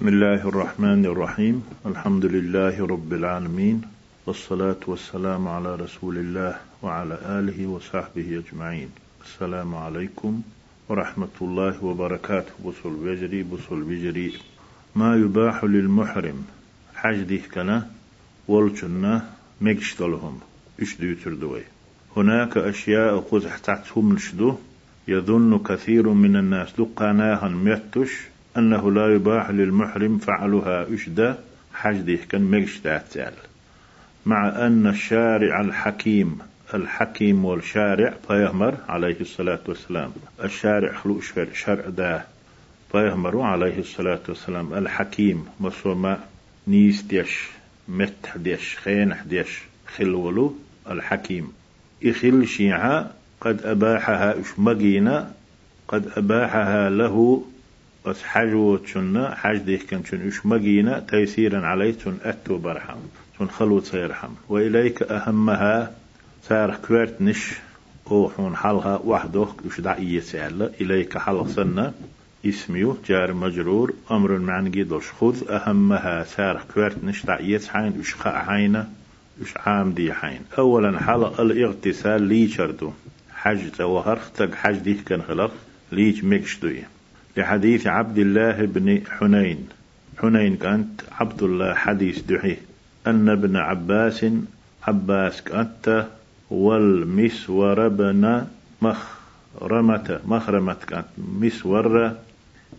بسم الله الرحمن الرحيم. الحمد لله رب العالمين. والصلاة والسلام على رسول الله وعلى آله وصحبه أجمعين. السلام عليكم ورحمة الله وبركاته. بصل بجري بصل بجري ما يباح للمحرم. حج ديه كنا والجنة مجشتلهم إش دوي هناك أشياء قزح تحتهم لشدو يظن كثير من الناس. لقناها ميتش أنه لا يباح للمحرم فعلها أشدا حج كان مجش مع أن الشارع الحكيم الحكيم والشارع بيهمر عليه الصلاة والسلام. الشارع خلو شرع ده بيهمر عليه الصلاة والسلام. الحكيم مصوما نيس ديش مت ديش خين ديش خلولو. الحكيم إخل شيعة قد أباحها إش مجينا قد أباحها له بس حاجو تشنا حاج ديك كان تشن إش مجينا تيسيرا عليه تشن أتو برحم تشن خلوت سيرحم. وإليك أهمها سار كويرت نش أوحون حلها وحده إش دعية سألة إليك حلق سنة إسميو جار مجرور أمر معنى جدوش خذ أهمها سار كويرت نش دعية حين إش خاء حينه إش عام دي حين. أولا حلق الإغتسال لي شردو حج توهر تق حج دي كان خلق ليج مكشتوي لحديث عبد الله بن حنين. حنين كانت عبد الله حديث دحي أن ابن عباس عباس كأنت والمسور بن مخرمة. مخرمة كانت مسور.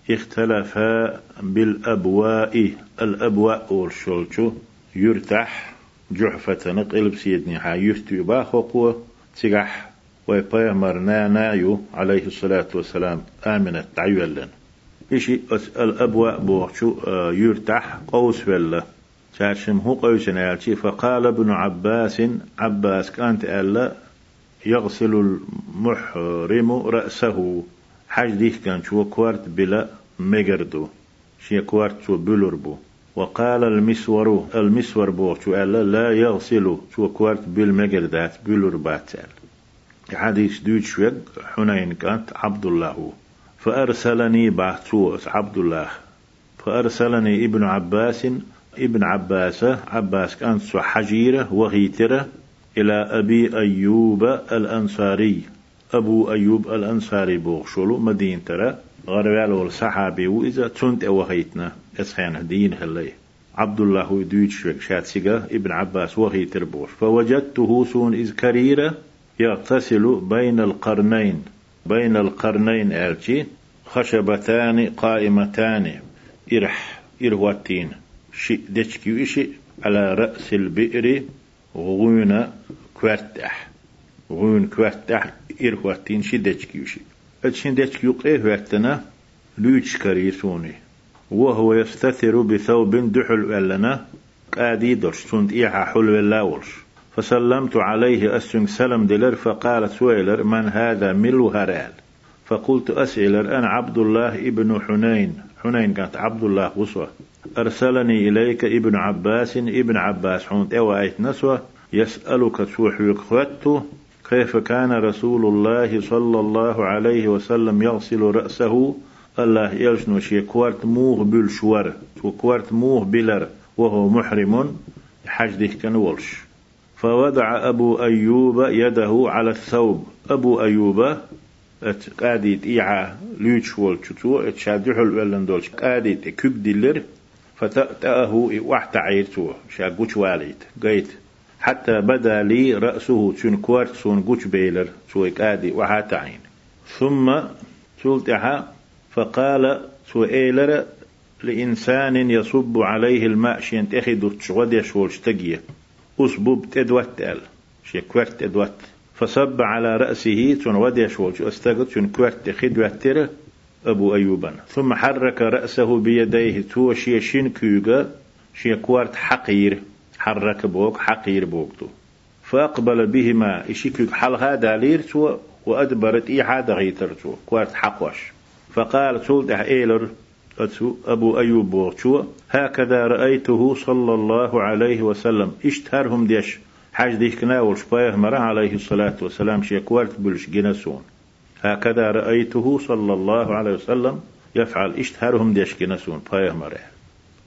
اختلفا بالأبواء. الأبواء والشلشو يرتاح. جحفة نقل بسيدني حا يفتي باخوكو تيغح ويبيغمر نايو عليه الصلاة والسلام. آمنة تعيولا إشي الأبواء بوغشو آه، يرتاح. قوس ولا شاشم هو قوس نالشي فقال ابن عباس عباس كانت ألا يغسل المحرم رأسه. حاج ديه كان شو كوارت بلا مجردو شي كوارت شو بلوربو. وقال المسور المسور بو شو ألا لا يغسل شو كوارت بالمجردات بلوربات. حديث دوت شويق حنين كانت عبد الله. فأرسلني بعثو عبد الله. فأرسلني ابن عباس ابن عباس عباس كانت حجيرة وغيترة إلى أبي أيوب الأنصاري. أبو أيوب الأنصاري بوغشولو مدينة ترى. غربال والصحابي وإذا تنت وغيتنا. أسخان دين هلي. عبد الله دويتش شاتسيغا ابن عباس وغيتر بوش فوجدته سون إذ كريرة يغتسل بين القرنين. بين القرنين ألتي خشبتان قائمتان. إرح إرواتين شي دشكي إشي على رأس البئر غون كوارتح. غون كوارتح إرواتين شي دشكي إشي. أتشين دشكي يقيه وقتنا لوش كريسوني وهو يستثر بثوب دحل ألنا قادي درش سنت إيحا حلو اللاولش فسلمت عليه أسجن سلم دلر فقال سويلر من هذا ملو هرال فقلت أسئلر أنا عبد الله ابن حنين. حنين كانت عبد الله وصوة أرسلني إليك ابن عباس ابن عباس حونت أو أيت نسوة. يسألك سوح يقوته كيف كان رسول الله صلى الله عليه وسلم يغسل رأسه؟ الله يلشنو شي كوارت موه بالشور وكوارت موه بلر وهو محرم حج ديك كان ولش فوضع أبو أيوب يده على الثوب. أبو أيوب قاديت إيعا ليتش والشتو اتشادحل ولن دولش قاديت كب ديلر فتأتأه وحت عيرتو شاقوش واليت. قيت حتى بدا لي رأسه تون كوارت سون قوش بيلر سوى قادي وحات عين. ثم تلتها فقال سوى إيلر لإنسان يصب عليه الماء شين تأخذ تشغدش والشتقيه أسبوب تدوت أل شي كوارت تدوت. فصب على رأسه تون ودي شولش استغط تون كوارت خدوة أبو أيوبا ثم حرك رأسه بيديه. تو شي شين كيوغا شي كوارت حقير. حرك بوك حقير بوكتو فأقبل بهما. إشيكيك حلها دالير تو وأدبرت إيحا دغيتر تو. كوارت حقوش. فقال سولد إيلر أبو أيوب بوغشو هكذا رأيته صلى الله عليه وسلم. اشتهرهم ديش حاج ديش كناول شبايه مرة عليه الصلاة والسلام شيكوارت بلش جنسون هكذا رأيته صلى الله عليه وسلم يفعل. اشتهرهم ديش جنسون بايه مرة.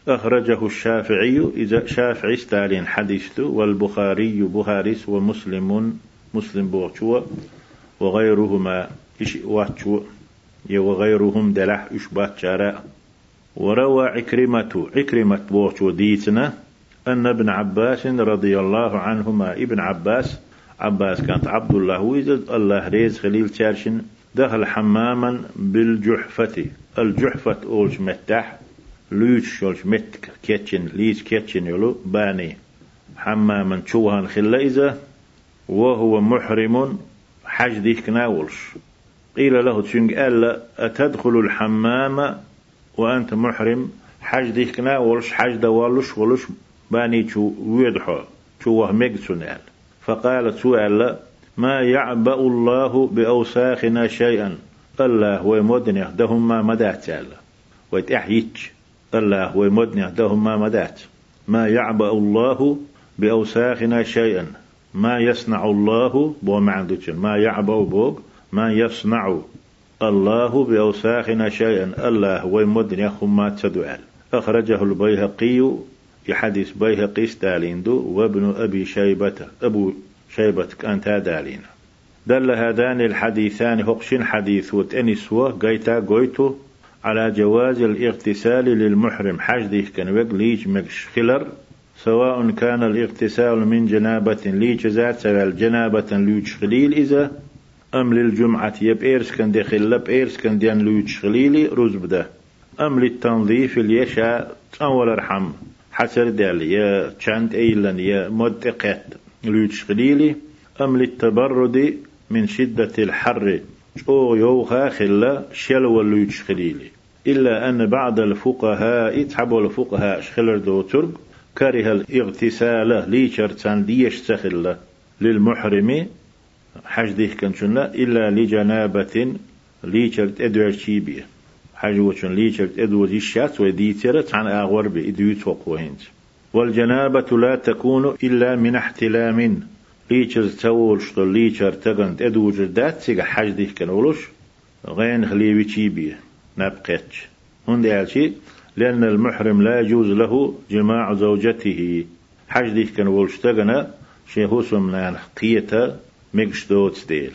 أخرجه الشافعي إذا شافعي ستالين حديثه والبخاري بخاريس ومسلم مسلم بوغشوا وغيرهما. إش واتشوا وغيرهم دلح إش باتشارا. وروى عكرمة عكرمة بوغشوا ديتنا أن ابن عباس رضي الله عنهما ابن عباس عباس كانت عبد الله ويزد الله ريز خليل تشارشن دخل حماما بالجحفة. الجحفة أولش متاح لوش شولش مت كيتشن ليش كيتشن يلو باني. حماما شوهان خلا إذا وهو محرم حج ديك قيل له تشنق ألا أتدخل الحمام وأنت محرم؟ حج ديك ناولش حج دوالش ولش باني شو ويدحو شو ميقسون فقال سؤال ما يعبأ الله بأوساخنا شيئا. الله ويمدني دهم ما مدات الله ويتأحيج الله ويمدني دهم ما مدات. ما يعبأ الله بأوساخنا شيئا. ما يصنع الله بو معندوش ما يعبأ بوك. ما يصنع الله بأوساخنا شيئا الله ويمدني ما تدعال. أخرجه البيهقي في حديث بيهقي ستالين دو وابن أبي شيبة أبو شيبة أنت دالين. دل هذان الحديثان هقشين حديث وتأنسوا قيتا قيتو على جواز الاغتسال للمحرم. حج ديه كان وق ليج مكش خلر سواء كان الاغتسال من جنابة ليج ذات سواء جنابة ليج خليل إذا أم للجمعة يب إيرس كان دي خلب إيرس كان ديان ليج خليلي رزبده أم للتنظيف اليشا أول ارحم حسر دال يا تشانت ايلن يا مدقات لوتش خليلي أم للتبرد من شدة الحر شو يوخا خلا شلو لوتش خليلي إلا أن بعض الفقهاء تحبوا الفقهاء شخلر دو ترك كره الاغتسال ليشر ديش سخلة للمحرم حج ديه كنشنا إلا لجنابة ليشر أدوار شيبية. حاجة وشن ليشر إدو الشات وديترة عن أغور بإدويت وقوهنج. والجنابة لا تكون إلا من احتلام. ليشر تول شتو ليشر تغنت إدو جردات سيغا حاج ديه كنولوش غين خليوي تشيبيه نبقيتش. هون دي لأن المحرم لا يجوز له جماع زوجته. حاج ديه كنولش تغنى شيخوس من قيتا ميكش دوتس ديل.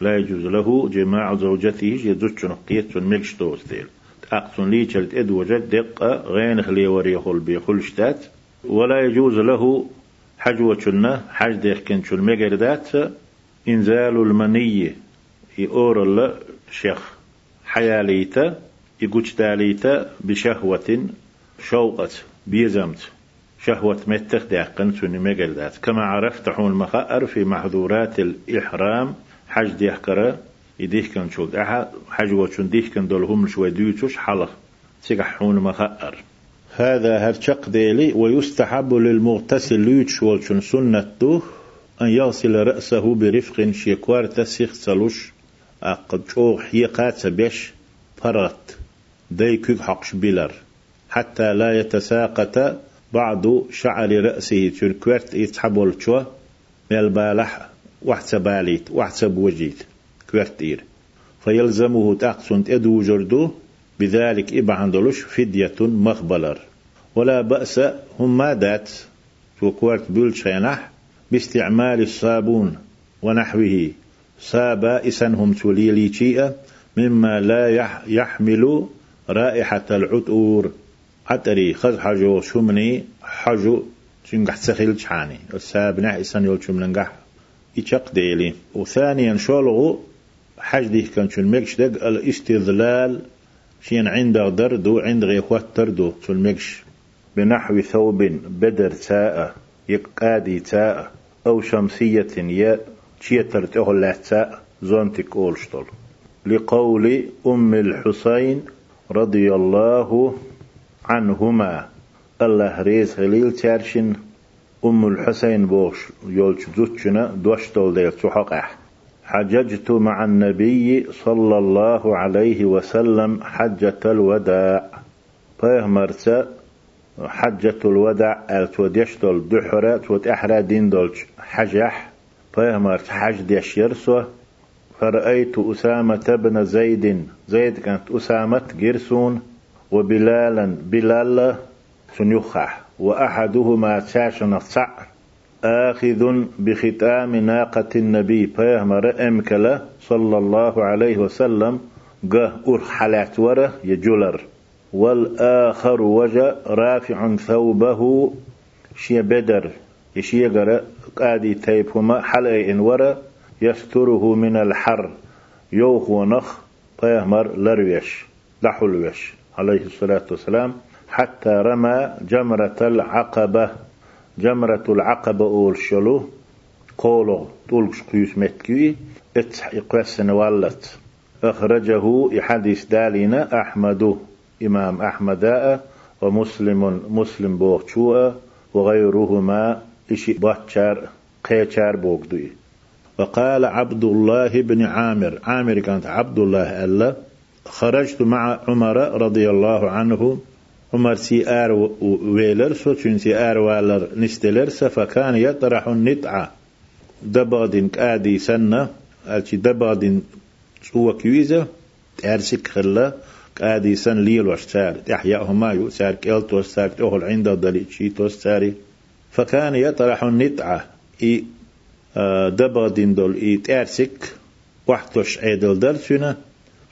لا يجوز له جماع زوجته يزوج نقيت ملش توستيل أقصن لي جلد إد وجد دقة غين خلي وريخل بيخل شتات. ولا يجوز له حجوة حج ديخ كن شن مجردات إنزال المنية يأور الله شيخ حياليتا يقوش داليتا بشهوة شوقة بيزمت. شهوة متخ داقن سني مجردات كما عرفت حون مخأر في محظورات الإحرام حج ديح كرا يديه كان شو أها حج وشون ديه كان دولهم شوي ديوتوش حلق. سيقح حون مخأر. هذا هرشق ديلي ويستحب للمغتسل ليتش والشون سنته أن يغسل رأسه برفق شيكوار تسيخ سلوش. أقد شو حيقات بيش فرط دي كيك حقش بيلر. حتى لا يتساقط بعض شعر رأسه تنكورت يتحبول شو ميل وحسب باليت وحسب وجيت كوارتير فيلزمه تقصن إدو جردو بذلك إبعندلوش فدية مخبلر. ولا بأس هم مادات وكوارت بول شينح باستعمال الصابون ونحوه. سابا إسنهم توليلي شيئا مما لا يحمل رائحة العطور. عطري خز حجو شمني حجو شنقح سخيل شحاني السابنح إسن يول شمنقح يشق ديلي. وثانيا شولغو حج ديه كان شو المكش دق الاستذلال شين عند دردو عند غيخوات تردو شو المكش بنحو ثوب بدر تاء يقادي تاء. أو شمسية يا تشيتر تهلا تاء. زونتك أولشتول لقول أم الحسين رضي الله عنهما الله ريز خليل تارشن أم الحسين بوش يولش زوتشنا دوشتول دير تحقح حججت مع النبي صلى الله عليه وسلم حجة الوداع. مرتا حجة الوداع التوديشتول دحرة تود أحرى دين دولش حجح. مرت حج ديش يرسو فرأيت أسامة بن زيد زيد كانت أسامة جرسون وبلالا بلال سنيخح وأحدهما تاشن الصع آخذ بختام ناقة النبي فيهمر أمكلا صلى الله عليه وسلم قه أرحلات وره يجولر. والآخر وجه رافع ثوبه شي بدر يشي قرأ قادي تيبهما حلقة إن ورا يستره من الحر. يوخ ونخ طيهمر لرويش لحلوش عليه الصلاة والسلام حتى رمى جمرة العقبة. جمرة العقبة أول شلو قولو طولش قيوس متكي اتح إقوسن والت. أخرجه إحاديث دالينا أحمد إمام أحمد ومسلم مسلم بوغشوء وغيرهما إشي باتشار قيشار بوغدوي. وقال عبد الله بن عامر عامر كانت عبد الله ألا. خرجت مع عمر رضي الله عنه. عمر سي آر ويلر سوتشن سي آر والر نستلر فكان يطرح النتعة دبادين كادي سنة. ألشي دبادين سوى كيويزة. تارسك خلا. كادي سن ليل وشتار. هما يو سار كيل توستار تهل عند دلي شي توستاري فكان يطرح النتعة إي آه، دبادين دول إي تارسك. وحتوش عيدل درسنا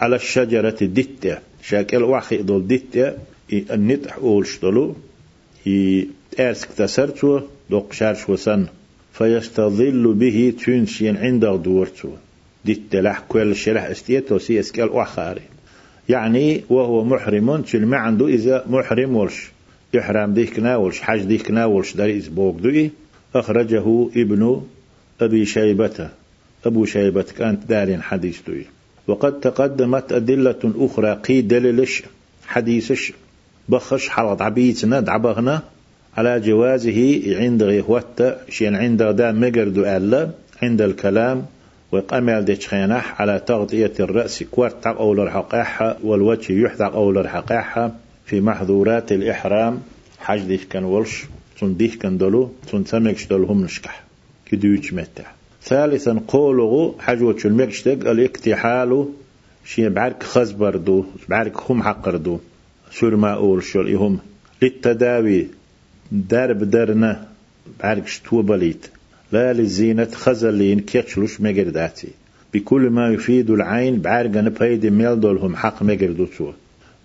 على الشجرة دتة شاكل واخي دول دتة النتح أولشتلو. تارسك تسرتو. دوق شارش وسن فيستظل به تنسين عند دورتو. دت لح كل شرح استيتو سي اسكال واخاري. يعني وهو محرم تل ما عنده إذا محرم ولش. إحرام ديك ناولش. حج ديك ناولش. داري إسبوك دوي أخرجه ابن أبي شيبة. أبو شيبة كانت دارين حديث دوي وقد تقدمت أدلة أخرى قي دللش حديثش. بخش حلط عبيتنا دعبغنا على جوازه عند غيهوت شين عند دا مقرد ألا عند الكلام وقامل دي تشخينح على تغطية الرأس كوارت أول الحقاحة والوجه يحتق أول الحقاحة في محظورات الإحرام. حج ديك كان ولش تون ديك كان دلو تون سمكش دلهم نشكح. كدوش متع ثالثا قوله حجوة المكشتق الاكتحال شي بعرك خزبردو بعرك خم حقردو. سور ما أول شو إهم. للتداوي درب درنا بعرك شتو بليت. لا للزينة خزلين كيتشلوش مجرداتي بكل ما يفيد العين بعرقن بيد ميل دولهم حق مجردوتو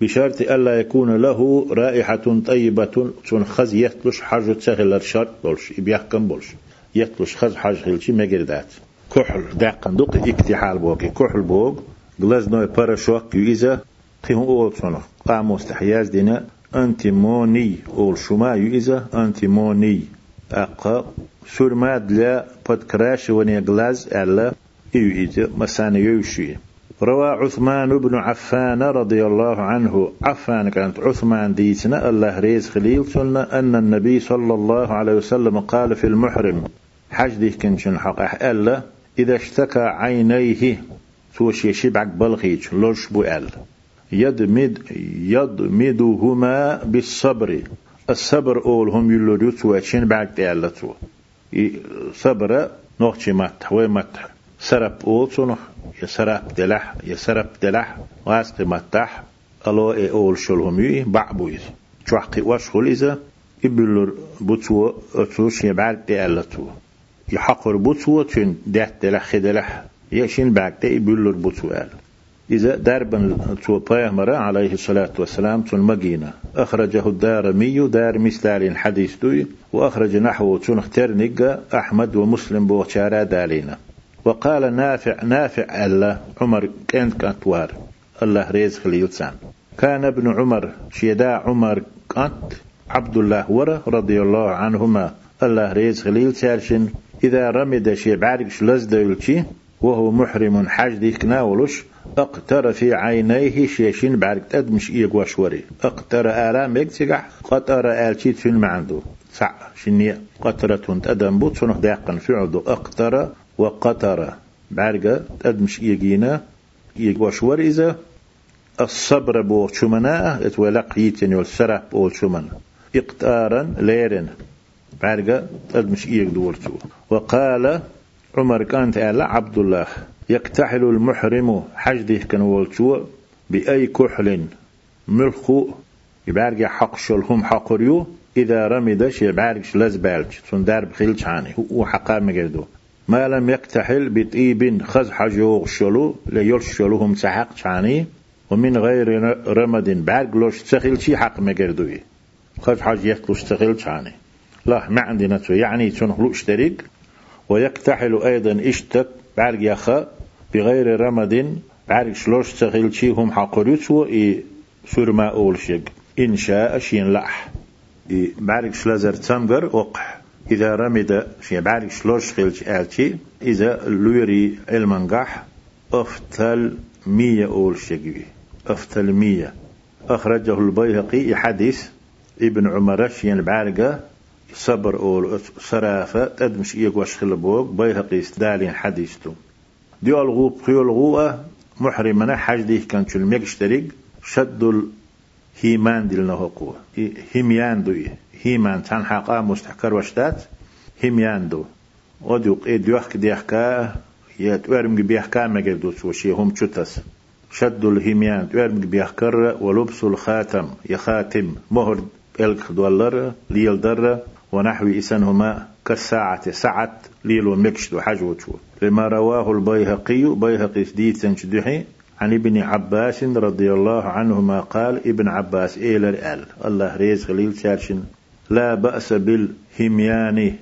بشرط ألا يكون له رائحة طيبة تون خز يتلوش حاجة تسهل الشرط بولش يبيحكم بولش. يتلوش خز حاجة هلشي مجردات كحل. داقن دوق اكتحال بوكي كحل بوك غلاز نوي باراشوك يوزا قيهم أول صنع. قاموس تحياز دينا. أنتيموني أول شما يوزا أنتيموني أقا. سورماد لا بودكراش وني غلاز ألا. إيوهيت مسان يوشي روى عثمان بن عفان رضي الله عنه. عفان كانت عثمان ديتنا الله ريز خليل. أن النبي صلى الله عليه وسلم قال في المحرم حج دي كنشن حق ألا إذا اشتكى عينيه سوشي شبعك بلغيج لوش أل يدمد يدمدهما بالصبر. الصبر أول هم يلو تواشين بعد تألتو صبر نوخشي مات هو مات؟ سرب أول سنو يسرب دلح يسرب دلح واسق متح ألو إي أول شلهم يي بعبويز شوحقي واشخل إذا إبلور بوتو أتوش يبعد تألتو يحقر بوتو تين دهت دلح خدلح يشين بعد تأبلور بوتو أل إذا دربا تو بيامر عليه الصلاة والسلام تون مجينة أخرجه الدارمي دار مثال حديث دوي. وأخرج نحو تون اخترنق أحمد ومسلم بوشارا دالينا. وقال نافع نافع الله عمر كانت كانتوار الله رزق ليوتسان. كان ابن عمر شيدا عمر كانت عبد الله ورا رضي الله عنهما. الله رزق ليوتسالشن إذا رمد شي بعرقش لزدولشي وهو محرم حاج ديك ناولش اقتر في عينيه شيشين بعد تدمش إيق وشوري. اقتر آلام يكتقع قطر آلشيت في المعندو سع شنية قطرة تدم بوت سنخ داقن فعدو اقتر وقطر بعرقة تدمش إيقينا إيق وشور إذا الصبر بو شمناء اتولق يتن والسرح بو شمن. اقتارا ليرن. بعرقة تدمش إيق دورتو وقال عمر كانت على عبد الله يكتحل المحرم حجده كان والتو بأي كحل ملخو؟ يبارج حق شل هم حقريو إذا رمدش يبارج لز بالج سن درب خيل عني هو حقا مجردو ما لم يكتحل بطيب خز حجوغ شلو؟ ليولش شلو هم سحق عني ومن غير رمد بعد لوش شي حق مجردوي خز حج يخلوش تخيل عني لا ما عندنا يعني تنخلو اشترك ويكتحل أيضا اشتك بعد يخا بغير رمد بعد شلوش تخيل شي هم حقريتو إي سورما أول شيء. إن شاء شين لح بعد شلازر تمغر وقح. إذا رمد شين بعد شلوش خيلش آلتي إذا لوري المنقح أفتل مية أول شيء. أفتل مية. أخرجه البيهقي حديث ابن عمر شين بعرقة صبر أول صرافة تدمش إيقوش خلبوك بيهقي استدالين حديثتو. ديال غوب خيول غوة محرمنا حج ديه كان شو الميكشتريك شد الهيمان دلنا هقوة هيميان دو هيمان تان حقا مستحكر وشتات هيميان دو. وديوق إيه ديوحك ديحكا يتوارم بيحكا مجدوس وشي هم تشتس شد الهيميان توارم بيحكر ولبس الخاتم. يخاتم مهر إلك دولار ليل در. ونحو إسنهما كالساعة. ساعة ليلو مكشد حجوتو لما رواه البيهقي بيهقي سديد سنشدحي عن ابن عباس رضي الله عنهما قال ابن عباس إيلر آل الله ريز غليل شارشن. لا بأس بالهميان.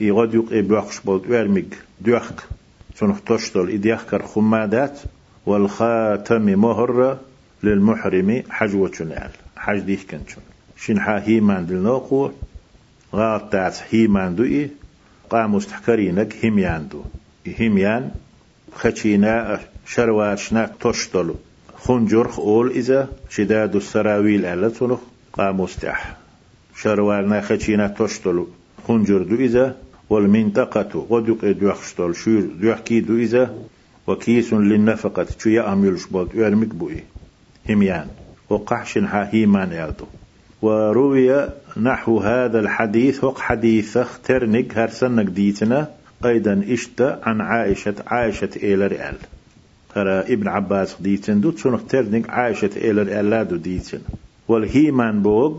يغد يقي بوخش بولت ويرمك دوخك سنخ تشتل إديخكر خمادات. والخاتم مهر للمحرم. حجوة آل حج كنشن شنحا هيمان دلنوقو. غاطات هيمان دوئي قام مستحكرينك هميان دو. هميان خشينا شرواشنا تشتلو خنجرخ أول إذا شداد السراويل ألا تنخ قاموستح شروالنا خشينا تشتلو خنجر دو إذا والمنطقة ودق دوخشتل شور دوحكي دو إذا وكيس للنفقة. شو يأمل شبالت ويرمك بوي هميان وقحش هيمان يردو وروي نحو هذا الحديث وق حديث اخترنك هرسنك ديتنا أيضا اشت عن عائشة عائشة إلى رئال ترى ابن عباس ديتن دو تسونخ ترنك عائشة إلى رئال دو ديتن. والهيمان بوغ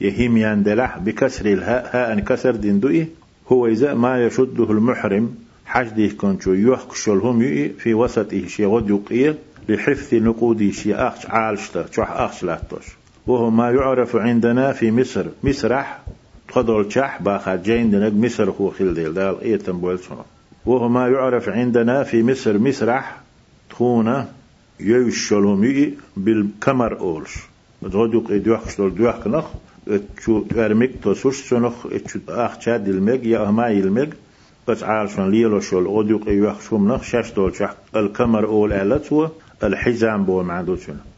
يهيميان دلح بكسر الهاء هاء كسر دين دوئي. هو إذا ما يشده المحرم حجده كنتو يحكشلهم يؤي في وسطه شي غد يقيل لحفظ نقودي شي أخش عالشتا شوح أخش لاتوش وهو ما يعرف عندنا في مصر. مسرح تخدول شح باخا جين دنك مصر هو خيل ديل دال إيه تنبويل سنة وهو ما يعرف عندنا في مصر مسرح تخونا يوشلهم يي بالكمر أولش تغدوك إدوخش دول دوخ نخ تشو ترمك تسوش سنخ تشو أخ تشاد المك يا ما يلمك بس عارشون ليلو شول أودوك إيوخ شوم نخ شاش دول شح الكمر أول ألت الحزام بو معدو سنه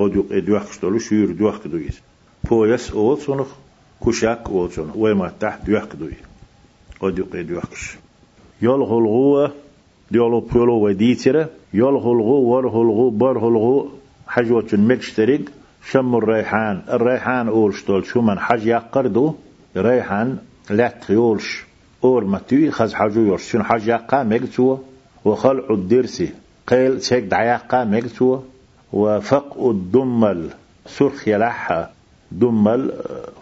ودوق إدوخ شتولو شير دوخ كدويز بويس أول سنخ كشاك أول سنخ ويما تحت دوخ كدوي ودوق إدوخش يلغو الغوة ديالو بيولو وديترة يلغو الغو ورغو الغو برغو الغو حجوة مكشترق شم الريحان الريحان أول شتول شو من حج يقردو ريحان لا تيولش أول ما تي خز حجو يورش شن حج يقا مكتوا وخلع الدرسي قيل تيك دعيقا مكتوا وفق الدمل. سرخ يلحها. دمل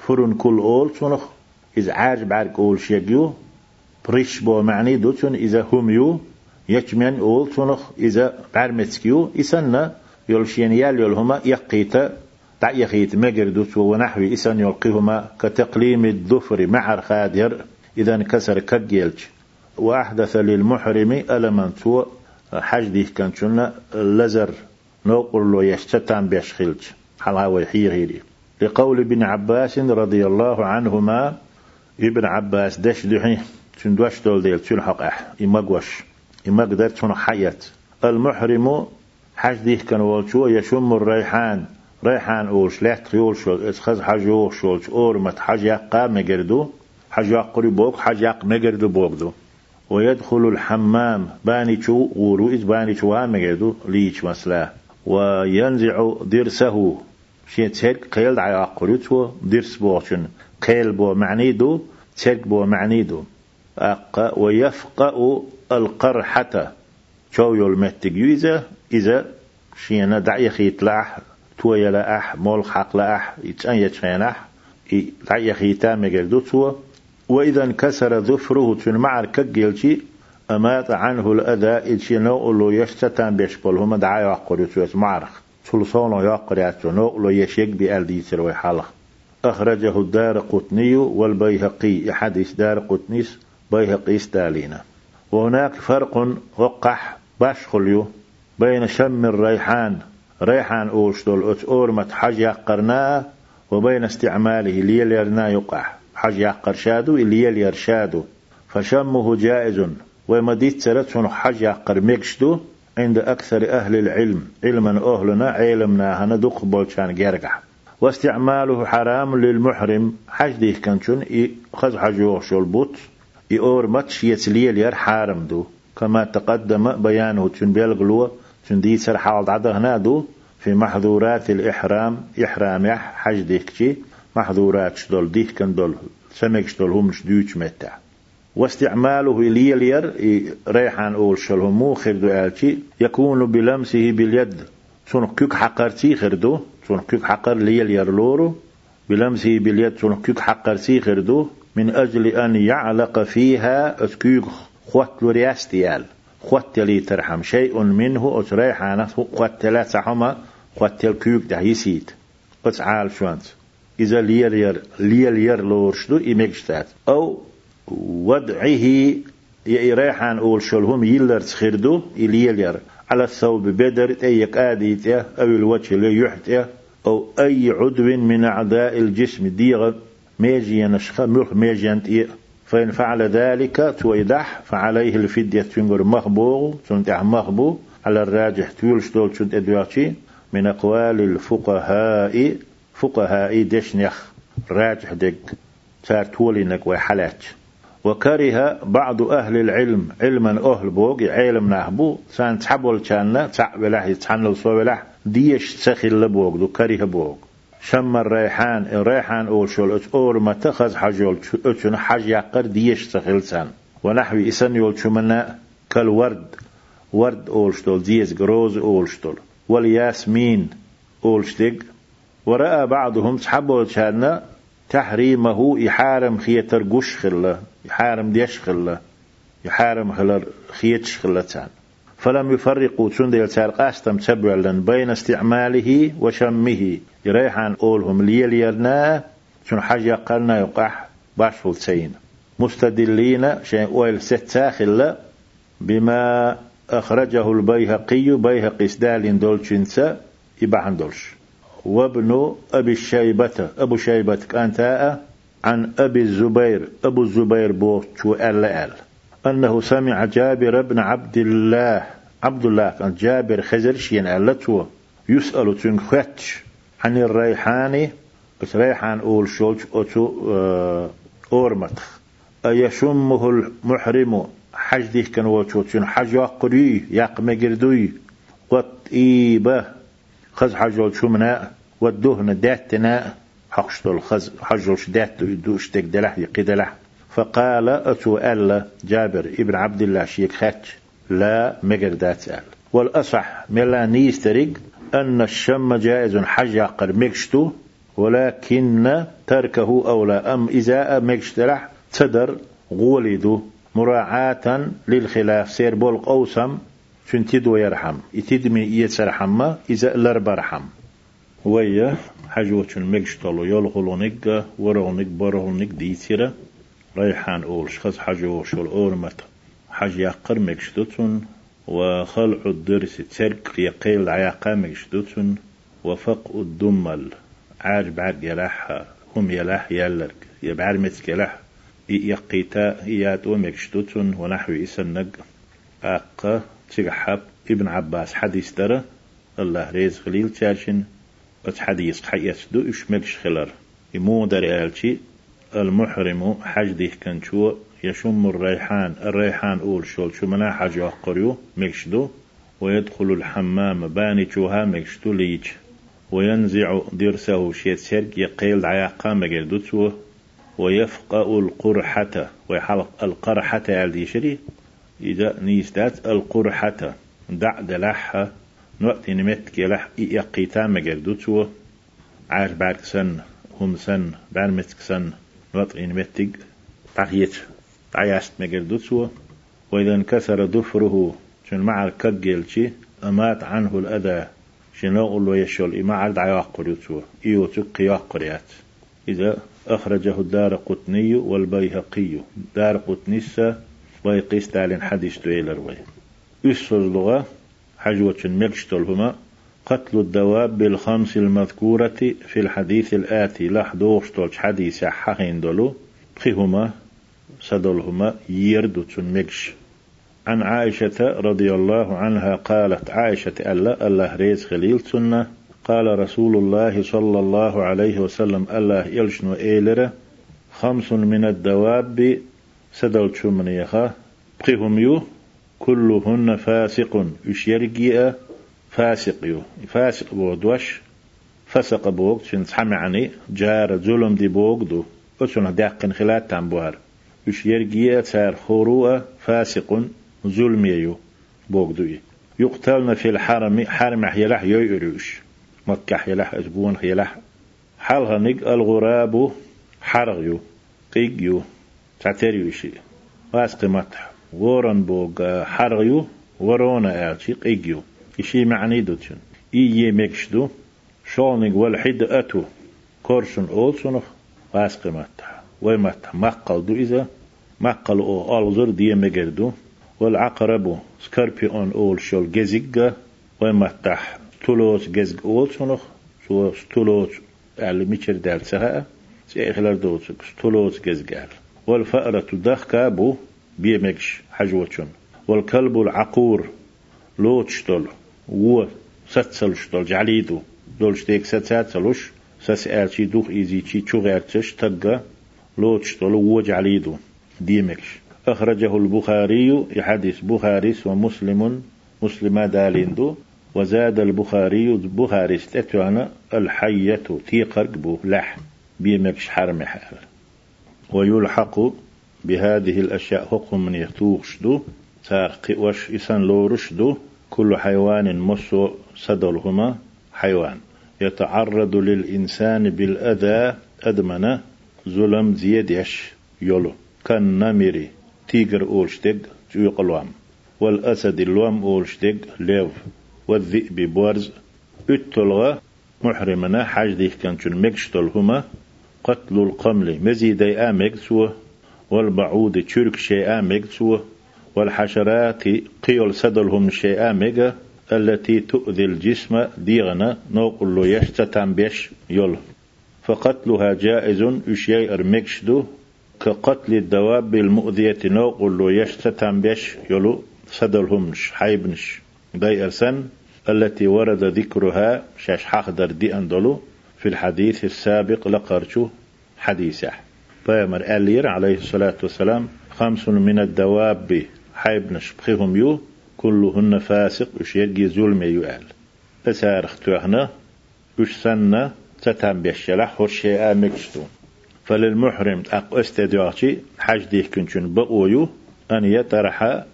فرن كل أول. سنخ إذا عاج بعد أول شيء بريش بو معني دوتون إذا هم يو يجمن أول. سنخ إذا بعرمتكيو إسنا يلشين يال يلهما يقيت. دع يخيت مجر دوت ونحو إسن يلقيهما كتقليم الظفر مع الخادر. إذا انكسر كجيلج وأحدث للمحرم ألما تو حجده كان لزر. نقول له يشتتان بيشخلج حلاوة حيغيري لقول ابن عباس رضي الله عنهما ابن عباس دش دحي. تندوش دول ديل؟ تلحق أح؟ إمقوش إمقدر تن حياة المحرم حج ديه كان والشو يشم الريحان. ريحان أولش لا تريول شو؟ إسخز حجوش شولش أورمت حج يقا مجردو. حج يقري بوك حج يق مجردو بوك دو. ويدخل الحمام. باني شو؟ وروئز باني شو؟ مجردو. ليش مسلا؟ وينزع درسه شيء تسيرك قيل دعي أقريتو درس بوشن قيل بو معنيدو تسيرك بو معنيدو. أق ويفقأ القرحة. شو يلمتك إذا إذا شينا دعي خيطلاح تو يلا أح مول حق لا أح يتأن يتشين أح لا يخيتا مجردو وإذا انكسر ظفره تن معر كجيلشي أمات عنه الأذى إلشي نو لو يشتتان بيشبل. هما دعا يقر يتويت معرخ. سلسون يقر يتو نو لو يشيك بألدي تروي حالخ أخرجه الدار قطني والبيهقي. حديث دار قطنيس بيهقي ستالينا. وهناك فرق وقح باشخليو بين شم الريحان. ريحان أوشتول أورمت حج يقرناه وبين استعماله ليل يرنا يقع. حج يقر شادو ليل يرشادو. فشمه جائز. ومديت سرتون حج يقر ميكشدو عند أكثر أهل العلم. علما أهلنا علمنا هنا دق بولشان جرقح واستعماله حرام للمحرم. حج ديه كانشون خز حج يوغشول بوت. يور ماتش يتليل ير حارم دو. كما تقدم بيانه تن بيلغلو تن دي سر حال عدا هنا دو. في محظورات الإحرام إحرام يح حج ديكشي محظورات شدول ديك كان دول سمك شدول هم شدوش متع. واستعماله ليلير ريحان أول شلهمو خردو آلشي يكون بلمسه باليد. سون كيك حقرتي خردو سون كيك حقر ليلير لورو بلمسه باليد سون كيك حقرتي خردو من أجل أن يعلق فيها أسكيك خوات لورياستيال خوات لي ترحم شيء منه أسريحانة خوات لا تحمى خوات الكيك ده يسيد. عال شوانت. إذا ليلير ليلير لورشدو إمكشتات أو وضعه يريحان أول شلهم يلر تخردو إليلير على الثوب بدر أي قاديت أو الوجه ليحت أو أي عضو من أعضاء الجسم ديغ ميجي نشخ ملخ ميجي فإن فعل ذلك تويدح فعليه الفدية تنقر مخبوغ تنتع مخبوغ على الراجح تولش دول شد أدواتي من أقوال الفقهاء فقهاء دشنخ راجح دق صار تولينك وحلات وكره بعض أهل العلم علما أهل بوغ علم نهبو سان تحبول كان تعبله يتحنل صوبله ديش سخل لبوغ دو كره بوغ. شم الريحان الريحان أول شول أور ما تخذ حجول أتشن حج يقر ديش سخل سان. ونحو إسن يول شمنا كالورد ورد أولشتول ديز جروز أولشتول. والياسمين أولشتق ورأى بعضهم تحبوا كان تحريمه يحارم خيتر قش خلة يحارم ديش خلة يحارم خلر خيتش خلة تان فلم يفرقوا تون ديل قاستم تبعلا بين استعماله وشمه. يريحان أولهم ليليرنا شن حاجة قلنا يقح باشفل تسين مستدلين شيء ويل ست بما أخرجه البيهقي بيهقي سدال دولشنسا يبعن دولش. وابن أبي الشيبة أبو شيبة كانتا عن أبي الزبير. أبو الزبير بوتشو أل أل أنه سمع جابر بن عبد الله عبد الله كان جابر خزر شين ألتو يسأل تنخوتش عن الريحان ريحان أول شولش أتو آه، أورمتخ أيشمه المحرم؟ حج ديه كان وشوتشن حج قري ياق مجردوي قط إيبه. خز حجول شمنا والدهن داتنا. حقشتل خز حجول شدات دوش تك دلح يقدلح فقال أتو ألا جابر ابن عبد الله شيك خاتش لا مجردات أل. والأصح ملا نيسترق أن الشم جائز حج يقر مكشتو ولكن تركه أولى أم إذا مكشتلح تدر غولدو مراعاة للخلاف. سير بولق أوسم شن تدو يرحم. يتدمي يتسرحم إذا لربرحم. ويا حجوة مجشتلو يلغلونك ورغنك برغنك ديتيرا ريحان أول شخص حجو شل أورمت حج يقر مجشتوتون وخلع الدرس ترك يقيل عياقا مجشتوتون وفق الدمل. عاج بعد يلاح هم يلاح يلرك يبعر متك يلاح. يقيتا إيات ومكشتوتون ونحو إسنق. أقا تقحب ابن عباس حديث ترى. الله ريز خليل تاشن حديث حيث دو إشمكش خلر. يمو در آلشي المحرم حج ديه كنشو يشم الريحان الريحان أول شول شو منا حج أقريو مكشدو ويدخل الحمام باني شوها مكشتو ليج. وينزع درسه شيت سرق يقيل عياقا مجردوتو ويفقأ القرحة ويحلق القرحة على شري. إذا نيستات القرحة دع دلحة. نوقت نمت يلح يقي تام جردو تو عاش بعد سن هم سن برمت سن نوقت نمتك تعيت تعيست مجردو تو وإذا انكسر ضفره شن مع الكجل شي أمات عنه الأذى شنو قلوا يشول إما عرض عياقر يتوه إيو تقي ياقريات إذا أخرجه الدار قطني والبيهقي دار قطنسة بيقيس تعلن حديث تويلر وي. أسر لغة حجوة ملشتلهما قتل الدواب بالخمس المذكورة في الحديث الآتي لحدوش تولش حديث حقين دولو بخيهما سدلهما يردو مكش عن عائشة رضي الله عنها قالت عائشة ألا الله ريز خليل سنة قال رسول الله صلى الله عليه وسلم الله يلشنو إيلرة. خمس من الدواب سدل شمنيخا بقيهم يو؟ كلهن فاسق. يشيرجي فاسق يو. فاسق بودوش فسق بوغد. شن عني؟ جار ظلم دي بوغدو أسنا داقن خلات تنبوهر يشيرجي تار خروة فاسق ظلم يو. بوغدوي يقتلن في الحرم. حرم حيلح يويروش مكة حيلح أسبون حيلح حالها نق الغراب حرغيو قيقيو تعتريو شي واسق متح ورن بوغ حرغيو ورونا آلشي قيقيو إشي معني دوتشن إيه مكشدو شونيق والحد أتو كورشن أولسونخ واسق متح ويمتح مقل دو إذا مقل أو ألزر دي مجردو والعقرب سكربيون أول شول جزيجا ومتح تولوس جزج أول شنخ شو تولوس على ميشر دال سها سيخلر دوتسك تولوس جزجال والفأرة دخ كابو بيمكش حجوتشن والكلب العقور لوتشتل و ستسلشتل جعليدو. دولشتيك ستساتسلوش سسألشي دوخ إيزي چي چوغيرتش تقا لوتشتل و جعليدو. ديمكش أخرجه البخاري يحدث بخاري ومسلم مسلم داليندو. وزاد البخاري بخاري استتوانا الحية تيقرق بو لح بيمكش حرم حال. ويلحق بهذه الأشياء حكم من يتوغشدو تارق وش إسان لورشدو كل حيوان مسو سدلهما حيوان. يتعرض للإنسان بالأذى أدمنا ظلم زيدش يولو. كالنمري تيجر أولشتق جويق الوام والأسد الوام أولشتق ليف. والذئب بورز اتلغى محرمنا حاج ديك كان مكشتل هما قتل القمل مزيدي آمك سوى والبعود تشرك شيء آمك سوى والحشرات قيل سدلهم شيء آمك التي تؤذي الجسم ديغنا نوقل له يشتتم بيش يل فقتلها جائز اشياء ارمكشدو كقتل الدواب المؤذية نوقل له يشتتم بيش يلو سدلهمش حيبنش داي أرسن التي ورد ذكرها شاش حقدر دي أندلو في الحديث السابق لقرشو حديثة. فيمر ألير عليه الصلاة والسلام. خمس من الدواب حيبنش بخيهم يو. كلهن فاسق وش يجي ظلم يؤال فسارخ توهنا وش سنة تتم بيشلح ورشي آمكشتو فللمحرم أق استدعاتي حج ديه كنشن بقويو أن يطرح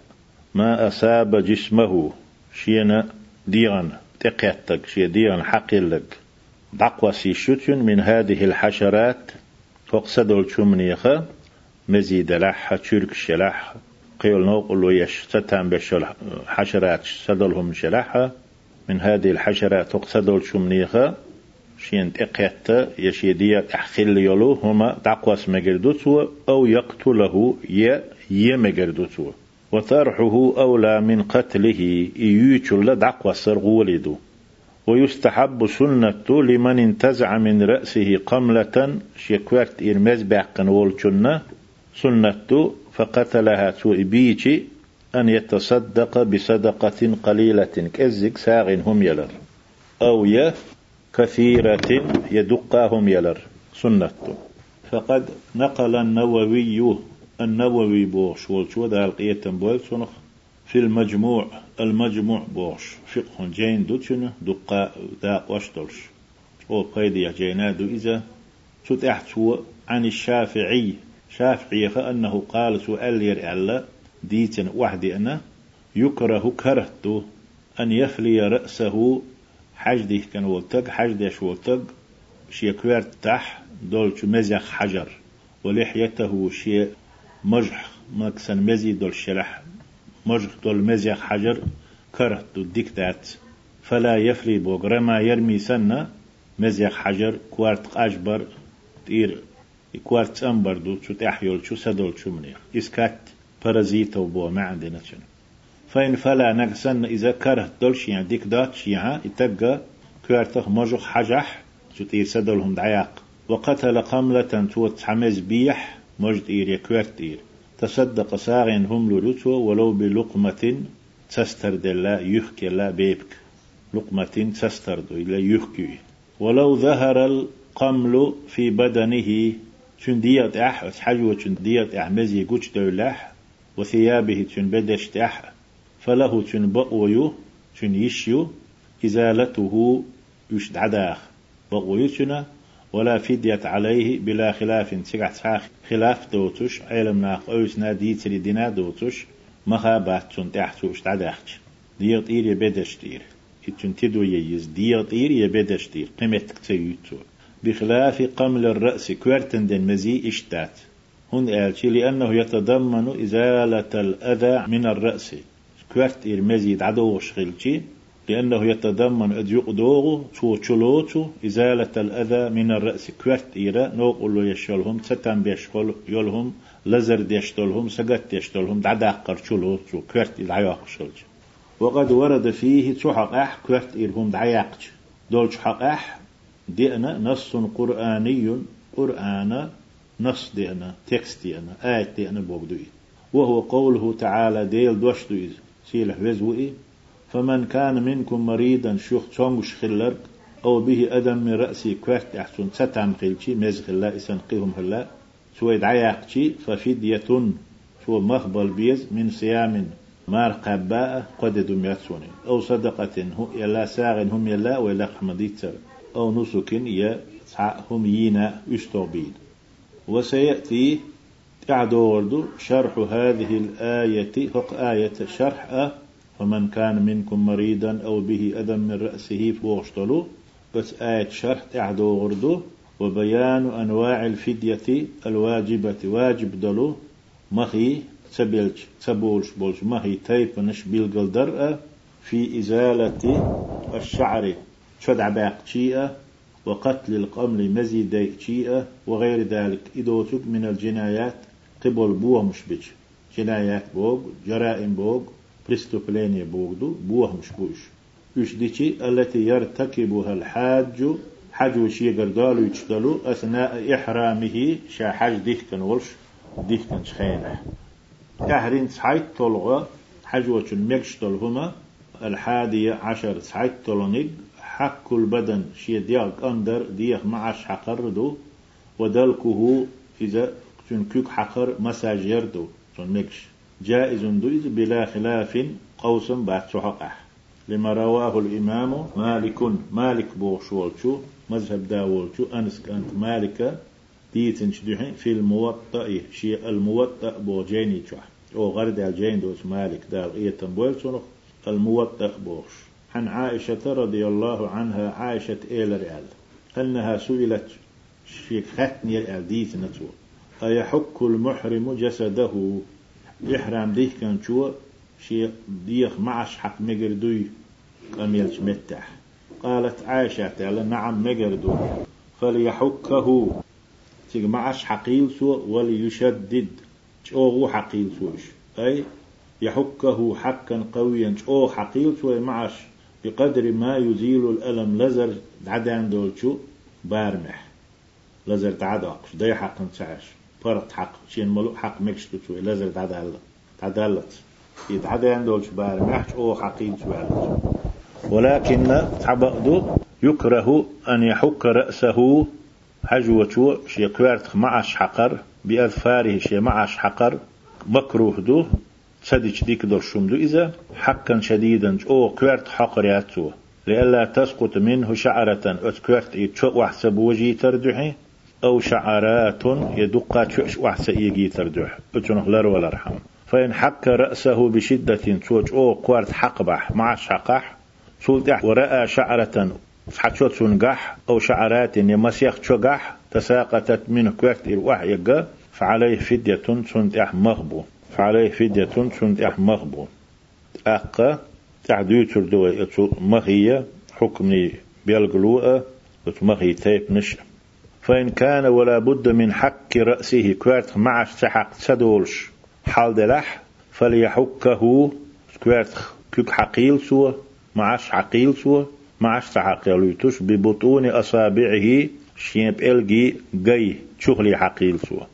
ما أصاب جسمه. شينا ديغن تقيتك شي ديغن حقيلك. دقوة سيشوتين من هذه الحشرات. فقصد الشمنيخة مزيد لح تشرك شلح قيل نوقل بشل حشرات سدلهم شلحة من هذه الحشرات تقصد الشمنيخة شين تقيت يشيدية أحخل يلو هما دقوس مجردوتو أو يقتله ي يمجردوتو وطرحه أولى من قتله يوتشل دعوة سرغولدو ويستحب سنة لمن انتزع من رأسه قملة شكوات إرمز بعقن والجنة. سنة فقتلها سوء بيتي أن يتصدق بصدقة قليلة. كزك ساغ هم يلر. أو ي كثيرة يدقاهم يلر. سنة. فقد نقل النووي النووي بوش والشو ذا القية بويل سنخ. في المجموع المجموع بوش. فقه جين دوتشن دقا دا وشتلش أو قيد جينا دو إذا تتحتو عن الشافعي. شافعي فأنه قال سؤال ير ألا ديتن وحدي أنا يكره كرهتو أن يفلي رأسه حج ديه كان ولتق حج ديش ولتق شي كويرت تح دول مزيخ حجر. ولحيته شي مجح مكسن مزي دول شرح مجح دول مزيخ حجر كرت دول ديكتات فلا يفلي بوغ رما يرمي سنة مزيخ حجر كوارت أجبر تير كوارت أمبر دو شو تحيول شو سدول شو منيخ إسكات بارازيتو بو ما عندنا شنو فإن فلا نقصن إذا كره دولش يعني ديك داتش يعني يتقى كوارتخ مجوخ حجح شو تير سدولهم دعياق. وقتل قملة توت حمز بيح مجد إير يكوارت إير تصدق ساغن هم لرتو ولو بلقمة تستر دلا يحكي لا بيبك. لقمة تستر إلا يحكي. ولو ظهر القمل في بدنه شن ديت أح حجوة شن ديت أحمزي قوش دولاح وثيابه شن بدش أح فله شن بقويو شن يشيو إزالته يشد عداخ. بقويو ولا فدية عليه بلا خلاف. ساخ خلاف دوتش علم ناق أوسنا ديتري دينا دوتش مخا بات شن تحتوش تعداخش ديت إير يبدش تير إتشن تدو ييز ديت إير يبدش تير قيمتك تيوتو بخلاف قمل الرأس كويرتن دين مزي إشتات. هن قالشي لأنه يتضمن إزالة الأذى من الرأس. كويرت إير مزيد عدو شغلشي لأنه يتضمن أد يقدوغ شو تشلوتو إزالة الأذى من الرأس كويرت إيرا نوق له يشولهم ستان بيشغل يولهم لزر ديشتولهم سقت ديشتولهم دعداقر شلوتو كويرت العياق شلج. وقد ورد فيه تحق أح كويرت إيرهم دعياقش دولش حق أح دينا نص قرآني قرآن نص دينا تكست دينا آية دينا بوغدوي وهو قوله تعالى ديل دوش دويز سيلح وزوئي فمن كان منكم مريضا شوخ تونغش خلرك أو به أدم من رأسي كوهت أحسن ستام خلشي مزخ الله إسنقهم هلا سويد عياقشي ففدية شو مخبل بيز من صيام مار قباء قد دمياتسوني أو صدقة يلا ساغن هم يلا ولا حمديتر أو نسك يا هم يينا يستوبين وسيأتي تعدورد شرح هذه الآية فق آية شرح فمن كان منكم مريضا أو به أذى من رأسه فوشتلو بس آية شرح تعدورد وبيان أنواع الفدية الواجبة. واجب دلو. مخي تبلج تبولش بولش. مخي تيب نش بالقل في إزالة الشعر. شدع باق شيئة. وقتل القمل مزيد شيئة. وغير ذلك. إدوتك من الجنايات. قبل بوه مش بيش جنايات بوغ جرائم بوغ. مش بوش يش ديشي التي يرتكبها الحاج حج وشي قردالو يشتلو أثناء إحرامه شا حج ديك كان ولش ديك كان شخينه تحرين سحيت طلغة حج وشن ميكشتل هما الحادية عشر سحيت طلنيق حك البدن شي ديال أندر ديخ معش حقر دو ودلكه إذا تنكك حقر مساج يردو تنمكش جائز دو إذا بلا خلاف قوسا بعد سحقح لما رواه الإمام مالك مالك بوشولشو مذهب داولشو أنس كانت مالكة ديتن شدوحين في الموطأ شي الموطأ بوجيني تشوح. أو غرد الجين دوس مالك دال إيه تنبويل الموطأ بوش. عن عائشة رضي الله عنها عائشة إيل رئال أنها سئلت في ختني الأديث نتو؟ أيحك المحرم جسده؟ إحرام ديه كان شو؟ شي ديخ معش حق مقردوي. قميلش متح قالت عائشة تعالى نعم مقردو فليحكه. تيج معش حقيل سو وليشدد. شو حقيل سوش. أي؟ يحكه حقا قويا. شو حقيل سو معش. بقدر ما يزيل الألم. لزر عدان دولشو بارمح. لزر تعداقش دي حق نتعش فرط حق شين ملو حق مكشتو شوي لزر تعدالت تعدالت يتعدان دولش بارمح أو حقين شوي ولكن تعبقدو يكره أن يحك رأسه حجوة شي قوارت معش حقر بأظفاره شي معش حقر مكروه دو سدش ديك دور شمدو إذا حقا شديدا أو كوارت حقرياتو لئلا تسقط منه شعرة أتكوارت يتشو وحسب وجي تردحي. أو شعرات وحسب يجي تردح أتنخ لر ولا رحم فإن حك رأسه بشدة توج أو قوارت حقبح. مع شقح سلطح ورأى شعرة حتشوت سنقح أو شعرات يمسيخ تشقح تساقطت منه كوارت الوحي فعليه فدية سنتح مغبو. فعليه فدية سنتح مغبو. أقا تعديتر دوي مغية. حكمي بيلقلوء مغي تيب نش فإن كان ولا بد من حك رأسه. كوارت مع سحق سدولش. حال دلح فليحكه. كوارت كوك حقيل سوى. معش حقيل سوى. معش سحقيلوتش ببطون أصابعه. شيب إلجي جي شغلي حقيل سوى.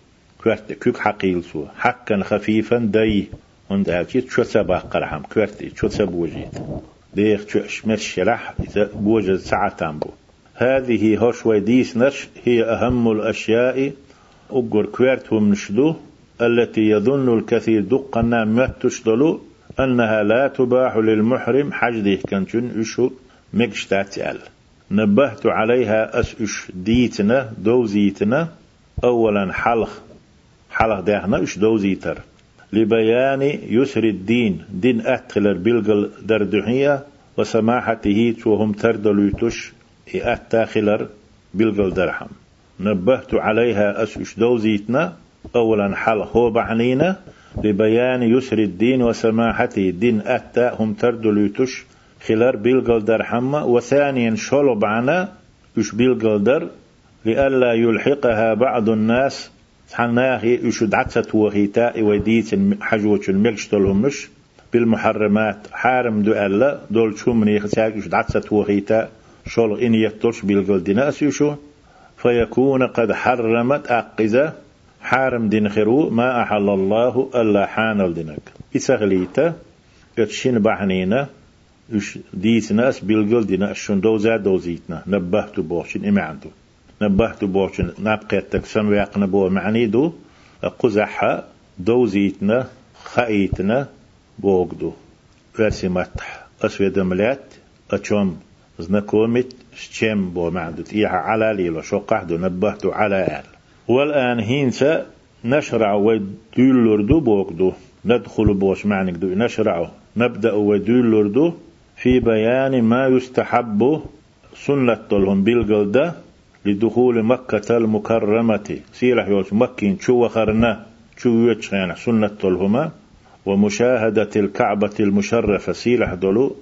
كوارت كوك حقيل سوى. حكا خفيفا دي عند هالشي شو سبا قرحم. كوارت شو سبوجيت. ديخ شو اشمش شرح إذا بوجد ساعة تامبو هذه هوش ويديس نش هي أهم الأشياء. أقر كوارتهم نشدو التي يظن الكثير دقنا ما تشدلو أنها لا تباح للمحرم حجده كنتن إشو مكشتاتيال. نبهت عليها أس ديتنا دوزيتنا. أولا حلق حلق داحنا إش دوزيتر. لبيان يسر الدين دين أتخلر بلغل دردحية وسماحته توهم تردلوتش أتاخلر بلغل درحم نبهت عليها أسوش دوزيتنا. أولا حل هو بعنينا لبيان يسر الدين وسماحته الدين. أتا هم تردلوتش خلر بلغل درحم وثانيا شلو بعنا يش بلغل در. لئلا يلحقها بعض الناس. حناهي يشد عتسة وهيتاء وديت حجوة الملشتلهم مش بالمحرمات حارم دو ألا. دول شمني خساك يشد عتسة وهيتاء شول إن يترش بالقل شو فيكون قد حرمت أقزة حارم دين خرو ما أحل الله ألا حان الدنك إسغليتا إتشين بحنينا إش ديت ناس بالقل دينا شون دوزا دوزيتنا. نبهت بوشن إما عنده نبهت بوشن نبقيتك سنويقنا بو معني دو قزحة دوزيتنا خايتنا بوغدو. فرسي متح أسود ملات أتشوم زنكومت شتم بو معدت إيها على ليلة شو قحدو نبهتو على آل والآن هينسا نشرع ودولردو بوكدو ندخل بوش معنك دو نشرع نبدأ ودولردو في بيان ما يستحب سنة لهم بالقلدة لدخول مكة المكرمة سيرح يوش مكين شو وخرنا شو يتشين سنة لهما ومشاهدة الكعبة المشرفة سيرح دولو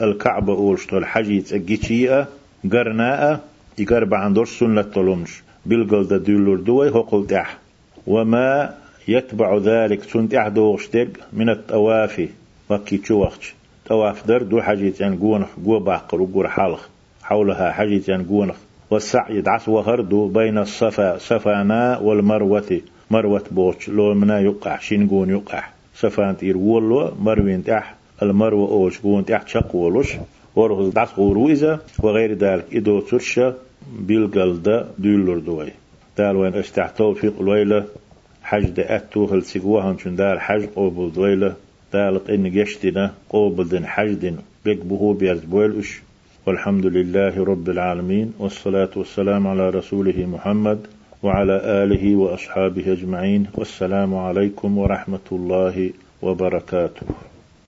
الكعبة أولشتو الحجي تأجيشيئة قرناء يقرب عن دور سنة طلمش. بالقل دولور دوي هو قلت وما يتبع ذلك سنت أحدوغشتك من التوافي. وكي تشوخش تواف در دو حجيت يعني قونخ قو باقر وقور حالخ. حولها حجيت يعني قونخ. والسعي دعس وهردو بين الصفا صفانا والمروة. مروة بوش لو منا يقع شين يقع. صفان تير ولو مروين تح المروة أولش قون تحت شق ولش ورغز دعس غورويزة وغير ذلك إدو ترشة بالقلدة دولر دوي. دال وين استح توفيق الويلة حج دا أتو هل سيقوها شن دار حج قوبل دويلة. دالت إن جشتنا قوبل دن حج دن بيك بهو بيرز بويلش والحمد لله رب العالمين والصلاة والسلام على رسوله محمد وعلى آله وأصحابه أجمعين. والسلام عليكم ورحمة الله وبركاته.